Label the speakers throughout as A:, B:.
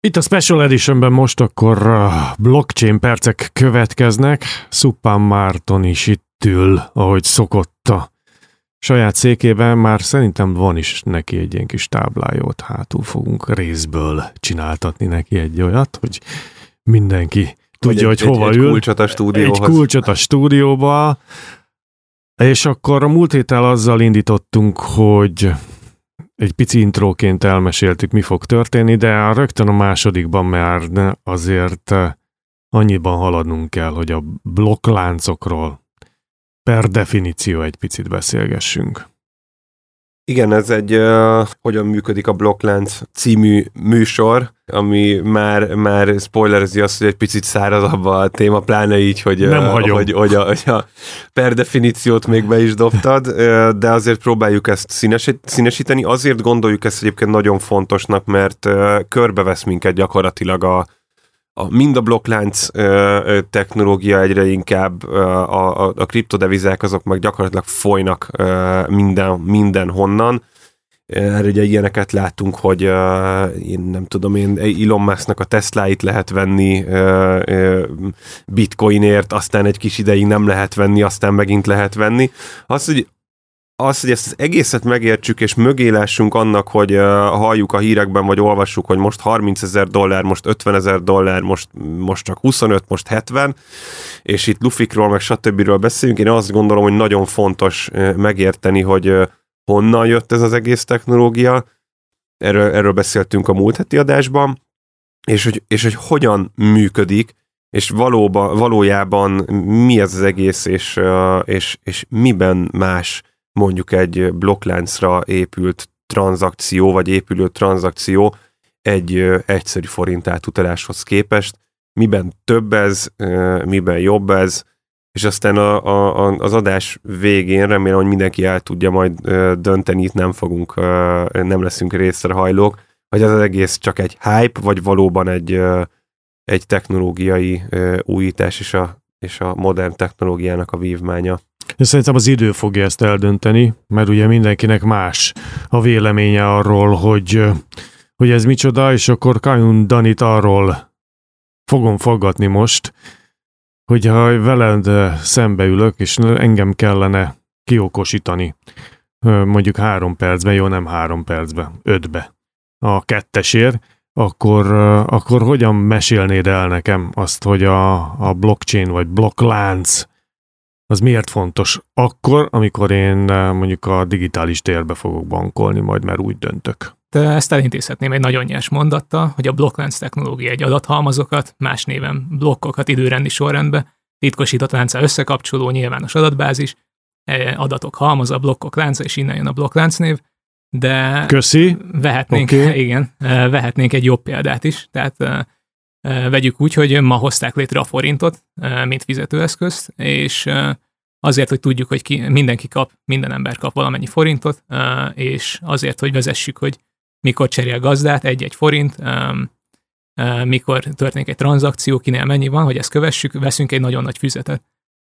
A: Itt a Special Editionben most akkor a blockchain percek következnek. Szupán Márton is itt ül, ahogy szokott a saját székében. Már szerintem van is neki egy ilyen kis táblájót, hátul fogunk részből csináltatni neki egy olyat, hogy mindenki tudja, egy, hogy hova
B: egy,
A: ül.
B: Egy kulcsot a stúdióhoz.
A: Egy kulcsot a stúdióba. És akkor a múlt héttel azzal indítottunk, hogy egy pici intróként elmeséltük, mi fog történni, de rögtön a másodikban már azért eh, annyiban haladnunk kell, hogy a blokkláncokról per definíció egy picit beszélgessünk.
B: Igen, ez egy uh, hogyan működik a blokklánc című műsor, ami már, már spoilerezi azt, hogy egy picit szárazabb a téma, pláne így, hogy,
A: Nem uh,
B: hogy, hogy, a, hogy a per definíciót még be is dobtad, uh, de azért próbáljuk ezt színesíteni. Azért gondoljuk ezt egyébként nagyon fontosnak, mert uh, körbevesz minket gyakorlatilag a, a, mind a blokklánc ö, technológia egyre inkább, ö, a, a, a kriptodevizák azok meg gyakorlatilag folynak ö, minden, minden honnan. Erre ugye ilyeneket látunk, hogy uh, én nem tudom én, Elon Musknak a Tesláit lehet venni uh, uh, bitcoinért, aztán egy kis ideig nem lehet venni, aztán megint lehet venni. Az, hogy az, hogy ezt az egészet megértsük, és mögé lássunk annak, hogy uh, halljuk a hírekben, vagy olvassuk, hogy most 30 ezer dollár, most 50 ezer dollár, most, most csak 25, most 70, és itt lufikról, meg stb. beszélünk, én azt gondolom, hogy nagyon fontos uh, megérteni, hogy uh, honnan jött ez az egész technológia, erről, erről beszéltünk a múlt heti adásban, és hogy, és hogy hogyan működik, és valóban, valójában mi ez az egész, és, és, és miben más mondjuk egy blokkláncra épült tranzakció, vagy épülő tranzakció egy egyszerű forint átutaláshoz képest, miben több ez, miben jobb ez, és aztán a, a, az adás végén remélem, hogy mindenki el tudja majd dönteni, itt nem fogunk, nem leszünk részrehajlók, hogy az egész csak egy hype, vagy valóban egy, egy technológiai újítás és a, és a modern technológiának a vívmánya.
A: És szerintem az idő fogja ezt eldönteni, mert ugye mindenkinek más a véleménye arról, hogy, hogy ez micsoda, és akkor Kajun Danit arról fogom faggatni most, hogyha veled szembeülök, és engem kellene kiokosítani, mondjuk három percben, jó, nem három percben, ötbe, a kettesért, akkor, akkor hogyan mesélnéd el nekem azt, hogy a, a blockchain vagy blokklánc az miért fontos akkor, amikor én mondjuk a digitális térbe fogok bankolni, majd már úgy döntök.
C: Ezt elintézhetném egy nagyon nyers mondattal, hogy a blokklánc technológia egy adathalmazokat, más néven blokkokat időrendi sorrendbe, titkosított lánca összekapcsoló nyilvános adatbázis, e, adatok halmaza, blokkok lánca, és innen jön a blokklánc név, de
A: Köszi.
C: vehetnénk, okay. igen, e, vehetnénk egy jobb példát is, tehát e, vegyük úgy, hogy ma hozták létre a forintot, mint fizetőeszközt, és azért, hogy tudjuk, hogy ki, mindenki kap, minden ember kap valamennyi forintot, és azért, hogy vezessük, hogy mikor cserél gazdát, egy-egy forint, mikor történik egy tranzakció, kinél mennyi van, hogy ezt kövessük, veszünk egy nagyon nagy füzetet.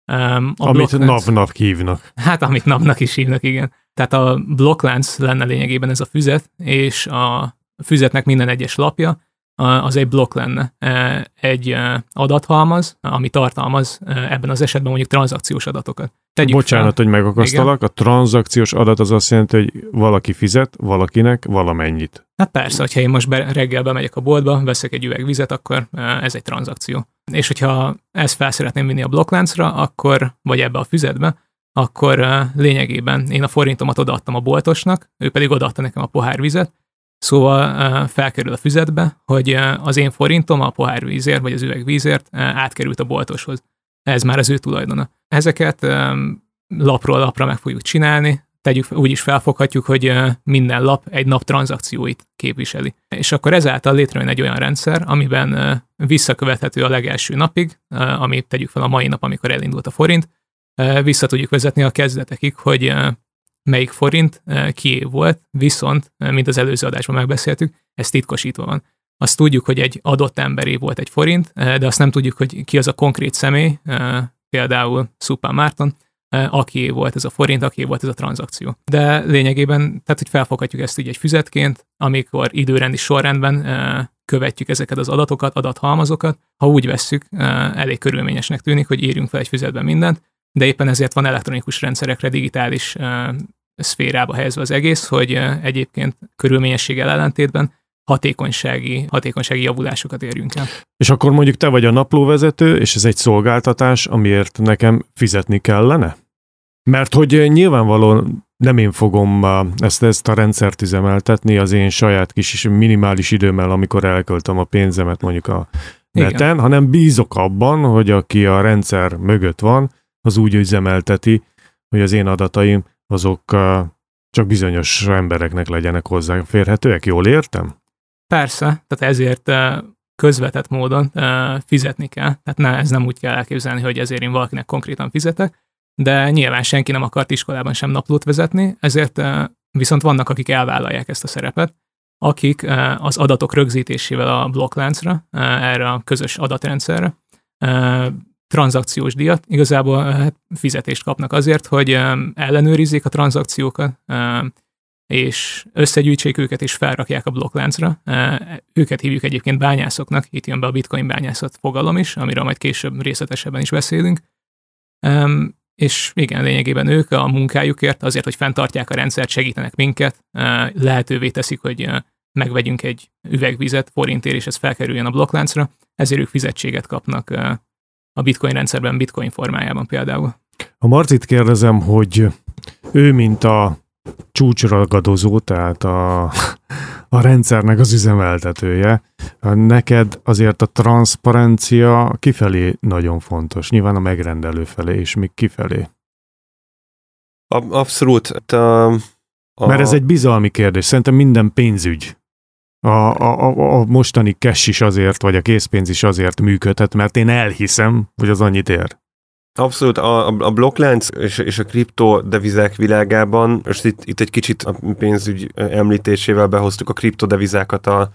A: A amit nap-nap hívnak.
C: Hát, amit napnak is hívnak, igen. Tehát a blokklánc lenne lényegében ez a füzet, és a füzetnek minden egyes lapja az egy blokk lenne, e, egy adathalmaz, ami tartalmaz ebben az esetben mondjuk tranzakciós adatokat.
A: Tegyük Bocsánat, fel. hogy megakasztalak, Igen. a tranzakciós adat az azt jelenti, hogy valaki fizet valakinek valamennyit.
C: Hát persze, hogyha én most be, reggel bemegyek a boltba, veszek egy üveg vizet, akkor ez egy tranzakció. És hogyha ezt fel szeretném vinni a blokkláncra, akkor, vagy ebbe a füzetbe, akkor lényegében én a forintomat odaadtam a boltosnak, ő pedig odaadta nekem a pohár vizet, Szóval felkerül a füzetbe, hogy az én forintom a pohár vízért, vagy az üveg vízért átkerült a boltoshoz. Ez már az ő tulajdona. Ezeket lapról lapra meg fogjuk csinálni, tegyük, úgy is felfoghatjuk, hogy minden lap egy nap tranzakcióit képviseli. És akkor ezáltal létrejön egy olyan rendszer, amiben visszakövethető a legelső napig, ami tegyük fel a mai nap, amikor elindult a forint, vissza tudjuk vezetni a kezdetekig, hogy melyik forint eh, kié volt, viszont, eh, mint az előző adásban megbeszéltük, ez titkosítva van. Azt tudjuk, hogy egy adott emberé volt egy forint, eh, de azt nem tudjuk, hogy ki az a konkrét személy, például Szupán Márton, aki volt ez a forint, aki volt ez a tranzakció. De lényegében, tehát hogy felfoghatjuk ezt így egy füzetként, amikor időrendi sorrendben követjük ezeket az adatokat, adathalmazokat, ha úgy vesszük, elég körülményesnek tűnik, hogy írjunk fel egy füzetben mindent, de éppen ezért van elektronikus rendszerekre, digitális szférába helyezve az egész, hogy egyébként körülményességgel ellentétben hatékonysági, hatékonysági javulásokat érjünk el.
A: És akkor mondjuk te vagy a naplóvezető, és ez egy szolgáltatás, amiért nekem fizetni kellene? Mert hogy nyilvánvalóan nem én fogom ezt, ezt a rendszert üzemeltetni az én saját kis minimális időmmel, amikor elköltöm a pénzemet mondjuk a neten, Igen. hanem bízok abban, hogy aki a rendszer mögött van, az úgy üzemelteti, hogy az én adataim azok csak bizonyos embereknek legyenek hozzáférhetőek. Jól értem?
C: Persze, tehát ezért közvetett módon fizetni kell. Tehát ne, ez nem úgy kell elképzelni, hogy ezért én valakinek konkrétan fizetek, de nyilván senki nem akart iskolában sem naplót vezetni, ezért viszont vannak, akik elvállalják ezt a szerepet, akik az adatok rögzítésével a blokkláncra, erre a közös adatrendszerre, tranzakciós díjat, igazából hát fizetést kapnak azért, hogy ellenőrizzék a tranzakciókat, és összegyűjtsék őket, és felrakják a blokkláncra. Őket hívjuk egyébként bányászoknak, itt jön be a bitcoin bányászat fogalom is, amiről majd később részletesebben is beszélünk. És igen, lényegében ők a munkájukért, azért, hogy fenntartják a rendszert, segítenek minket, lehetővé teszik, hogy megvegyünk egy üvegvizet forintért, és ez felkerüljön a blokkláncra, ezért ők fizetséget kapnak a bitcoin rendszerben, bitcoin formájában például.
A: A Marcit kérdezem, hogy ő, mint a csúcsragadozó, tehát a, a rendszernek az üzemeltetője, neked azért a transzparencia kifelé nagyon fontos, nyilván a megrendelő felé, és még kifelé.
B: Abszolút. A,
A: a... Mert ez egy bizalmi kérdés. Szerintem minden pénzügy a, a, a mostani cash is azért, vagy a készpénz is azért működhet, mert én elhiszem, hogy az annyit ér.
B: Abszolút, a, a blokklánc és, és a kriptodevizák világában, most itt, itt egy kicsit a pénzügy említésével behoztuk a kriptodevizákat a,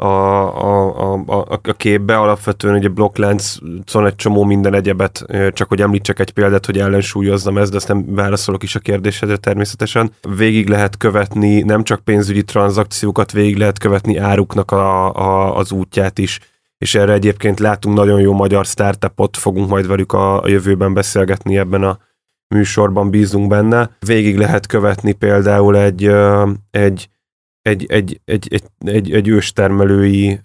B: a, a, a, a, képbe. Alapvetően ugye blokkláncon egy csomó minden egyebet, csak hogy említsek egy példát, hogy ellensúlyozzam ezt, de azt nem válaszolok is a kérdésedre természetesen. Végig lehet követni nem csak pénzügyi tranzakciókat, végig lehet követni áruknak a, a, az útját is és erre egyébként látunk nagyon jó magyar startupot, fogunk majd velük a, a jövőben beszélgetni ebben a műsorban, bízunk benne. Végig lehet követni például egy, egy egy, egy, egy, egy, egy, egy őstermelői,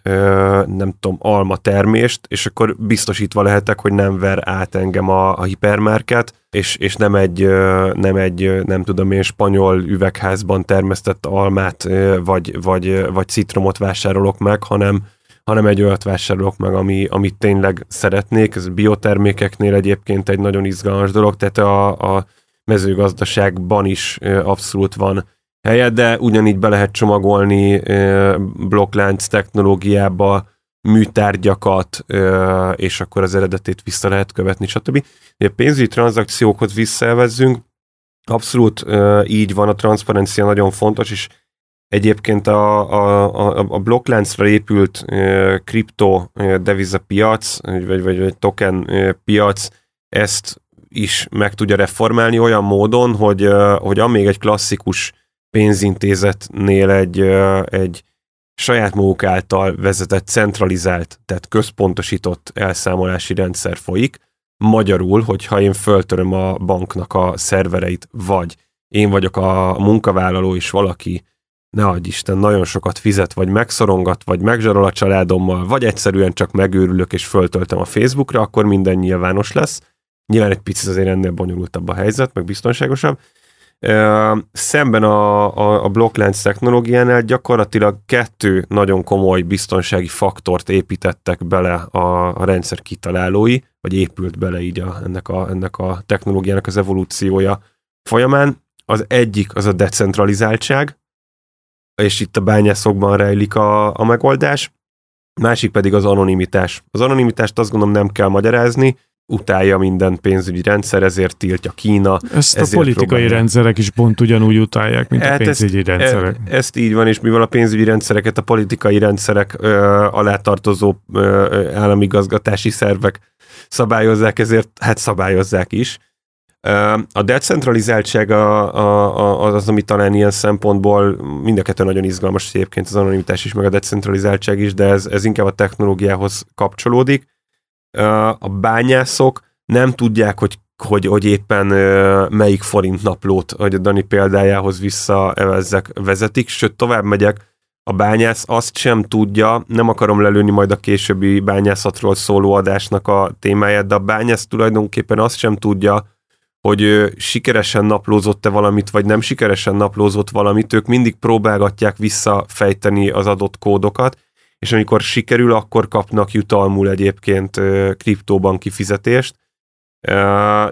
B: nem tudom, alma termést, és akkor biztosítva lehetek, hogy nem ver át engem a, a hipermarket, és, és nem egy, nem egy, nem tudom én, spanyol üvegházban termesztett almát, vagy, vagy, vagy citromot vásárolok meg, hanem, hanem egy olyat vásárolok meg, ami, amit tényleg szeretnék. Ez biotermékeknél egyébként egy nagyon izgalmas dolog, tehát a, a mezőgazdaságban is abszolút van helye, de ugyanígy be lehet csomagolni blokklánc technológiába műtárgyakat, és akkor az eredetét vissza lehet követni, stb. A pénzügyi tranzakciókhoz visszaelvezzünk, abszolút így van, a transzparencia nagyon fontos, és egyébként a, a, a, a blokkláncra épült kripto devizapiac, vagy, vagy, vagy token piac ezt is meg tudja reformálni olyan módon, hogy, hogy amíg egy klasszikus pénzintézetnél egy, egy saját maguk által vezetett, centralizált, tehát központosított elszámolási rendszer folyik. Magyarul, hogyha én föltöröm a banknak a szervereit, vagy én vagyok a munkavállaló, és valaki, ne adj Isten, nagyon sokat fizet, vagy megszorongat, vagy megzsarol a családommal, vagy egyszerűen csak megőrülök, és föltöltem a Facebookra, akkor minden nyilvános lesz. Nyilván egy picit azért ennél bonyolultabb a helyzet, meg biztonságosabb, Szemben a, a, a blokklánc technológiánál gyakorlatilag kettő nagyon komoly biztonsági faktort építettek bele a, a rendszer kitalálói, vagy épült bele így a, ennek, a, ennek a technológiának az evolúciója folyamán. Az egyik az a decentralizáltság, és itt a bányászokban rejlik a, a megoldás, másik pedig az anonimitás. Az anonimitást azt gondolom nem kell magyarázni, utálja minden pénzügyi rendszer, ezért tiltja Kína.
A: Ezt a politikai próbálja. rendszerek is pont ugyanúgy utálják, mint hát a pénzügyi ezt, rendszerek.
B: E, ezt így van, és mivel a pénzügyi rendszereket a politikai rendszerek ö, alá tartozó ö, államigazgatási szervek szabályozzák, ezért hát szabályozzák is. A decentralizáltság a, a, a, az, ami talán ilyen szempontból mind a kettő nagyon izgalmas egyébként az anonimitás is, meg a decentralizáltság is, de ez, ez inkább a technológiához kapcsolódik. A bányászok nem tudják, hogy hogy, hogy éppen melyik forint naplót, hogy a Dani példájához visszaevezzek, vezetik, sőt tovább megyek, a bányász azt sem tudja, nem akarom lelőni majd a későbbi bányászatról szóló adásnak a témáját, de a bányász tulajdonképpen azt sem tudja, hogy sikeresen naplózott-e valamit, vagy nem sikeresen naplózott valamit, ők mindig próbálgatják visszafejteni az adott kódokat, és amikor sikerül, akkor kapnak jutalmul egyébként kriptóban kifizetést,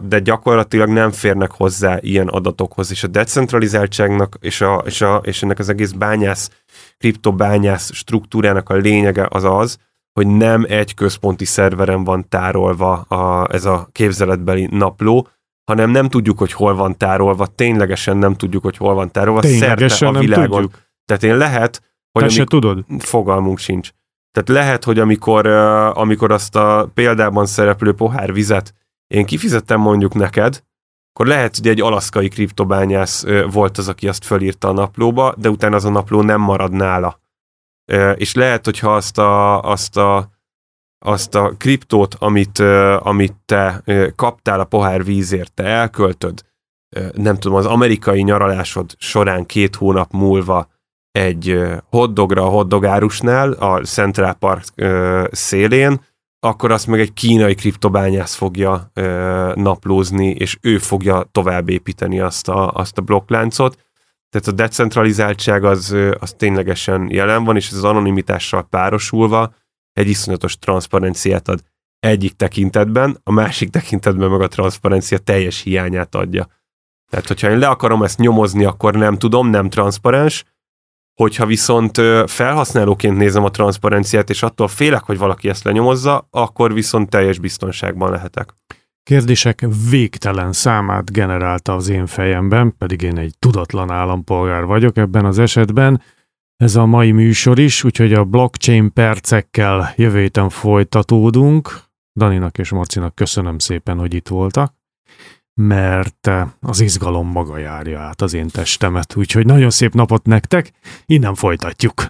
B: de gyakorlatilag nem férnek hozzá ilyen adatokhoz, és a decentralizáltságnak és, a, és, a, és ennek az egész bányász, kriptobányász struktúrának a lényege az az, hogy nem egy központi szerveren van tárolva a, ez a képzeletbeli napló, hanem nem tudjuk, hogy hol van tárolva, ténylegesen nem tudjuk, hogy hol van tárolva,
A: ténylegesen szerte a világon. Nem tudjuk.
B: Tehát én lehet,
A: hogy... Te se tudod?
B: Fogalmunk sincs. Tehát lehet, hogy amikor, amikor azt a példában szereplő pohár vizet én kifizettem mondjuk neked, akkor lehet, hogy egy alaszkai kriptobányász volt az, aki azt fölírta a naplóba, de utána az a napló nem marad nála. És lehet, hogyha azt a, azt a, azt a kriptót, amit, amit te kaptál a pohár vízért, te elköltöd, nem tudom, az amerikai nyaralásod során két hónap múlva egy hoddogra a hoddogárusnál, a Central Park szélén, akkor azt meg egy kínai kriptobányász fogja ö, naplózni, és ő fogja tovább építeni azt a, azt a blokkláncot. Tehát a decentralizáltság az, az ténylegesen jelen van, és ez az anonimitással párosulva egy iszonyatos transzparenciát ad egyik tekintetben, a másik tekintetben meg a transzparencia teljes hiányát adja. Tehát, hogyha én le akarom ezt nyomozni, akkor nem tudom, nem transzparens, Hogyha viszont felhasználóként nézem a transzparenciát, és attól félek, hogy valaki ezt lenyomozza, akkor viszont teljes biztonságban lehetek.
A: Kérdések végtelen számát generálta az én fejemben, pedig én egy tudatlan állampolgár vagyok ebben az esetben. Ez a mai műsor is, úgyhogy a blockchain percekkel jövő héten folytatódunk. Daninak és Marcinak köszönöm szépen, hogy itt voltak mert eh, az izgalom maga járja át az én testemet. Úgyhogy nagyon szép napot nektek, innen folytatjuk.